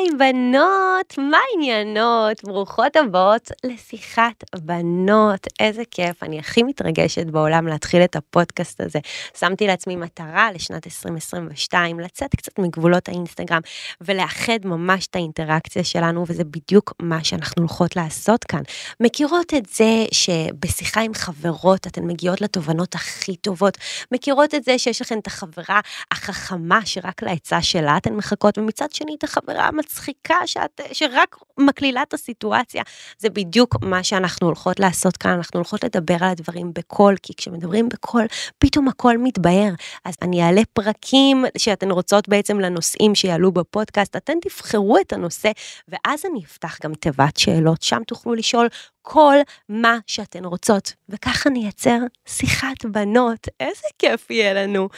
היי בנות, מה העניינות? ברוכות הבאות לשיחת בנות. איזה כיף, אני הכי מתרגשת בעולם להתחיל את הפודקאסט הזה. שמתי לעצמי מטרה לשנת 2022, לצאת קצת מגבולות האינסטגרם ולאחד ממש את האינטראקציה שלנו, וזה בדיוק מה שאנחנו הולכות לעשות כאן. מכירות את זה שבשיחה עם חברות אתן מגיעות לתובנות הכי טובות, מכירות את זה שיש לכן את החברה החכמה שרק לעצה שלה אתן מחכות, ומצד שני את החברה חברה מצחיקה שאת, שרק מקלילה את הסיטואציה. זה בדיוק מה שאנחנו הולכות לעשות כאן, אנחנו הולכות לדבר על הדברים בקול, כי כשמדברים בקול, פתאום הכל מתבהר. אז אני אעלה פרקים שאתן רוצות בעצם לנושאים שיעלו בפודקאסט, אתן תבחרו את הנושא, ואז אני אפתח גם תיבת שאלות, שם תוכלו לשאול כל מה שאתן רוצות, וככה נייצר שיחת בנות, איזה כיף יהיה לנו.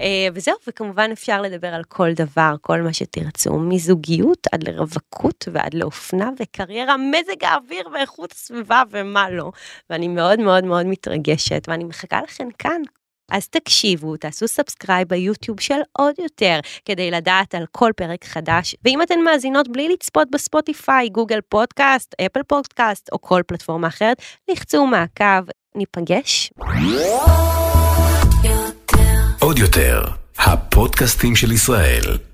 אה, וזהו, וכמובן אפשר לדבר על כל דבר, כל מה שתרצו, מזוגיות עד לרווקות ועד לאופנה וקריירה, מזג האוויר ואיכות הסביבה ומה לא. ואני מאוד מאוד מאוד מתרגשת, ואני מחכה לכן כאן אז תקשיבו, תעשו subscribe ביוטיוב של עוד יותר, כדי לדעת על כל פרק חדש, ואם אתן מאזינות בלי לצפות בספוטיפיי, גוגל פודקאסט, אפל פודקאסט או כל פלטפורמה אחרת, לחצו מעקב, ניפגש. עוד יותר, הפודקאסטים של ישראל.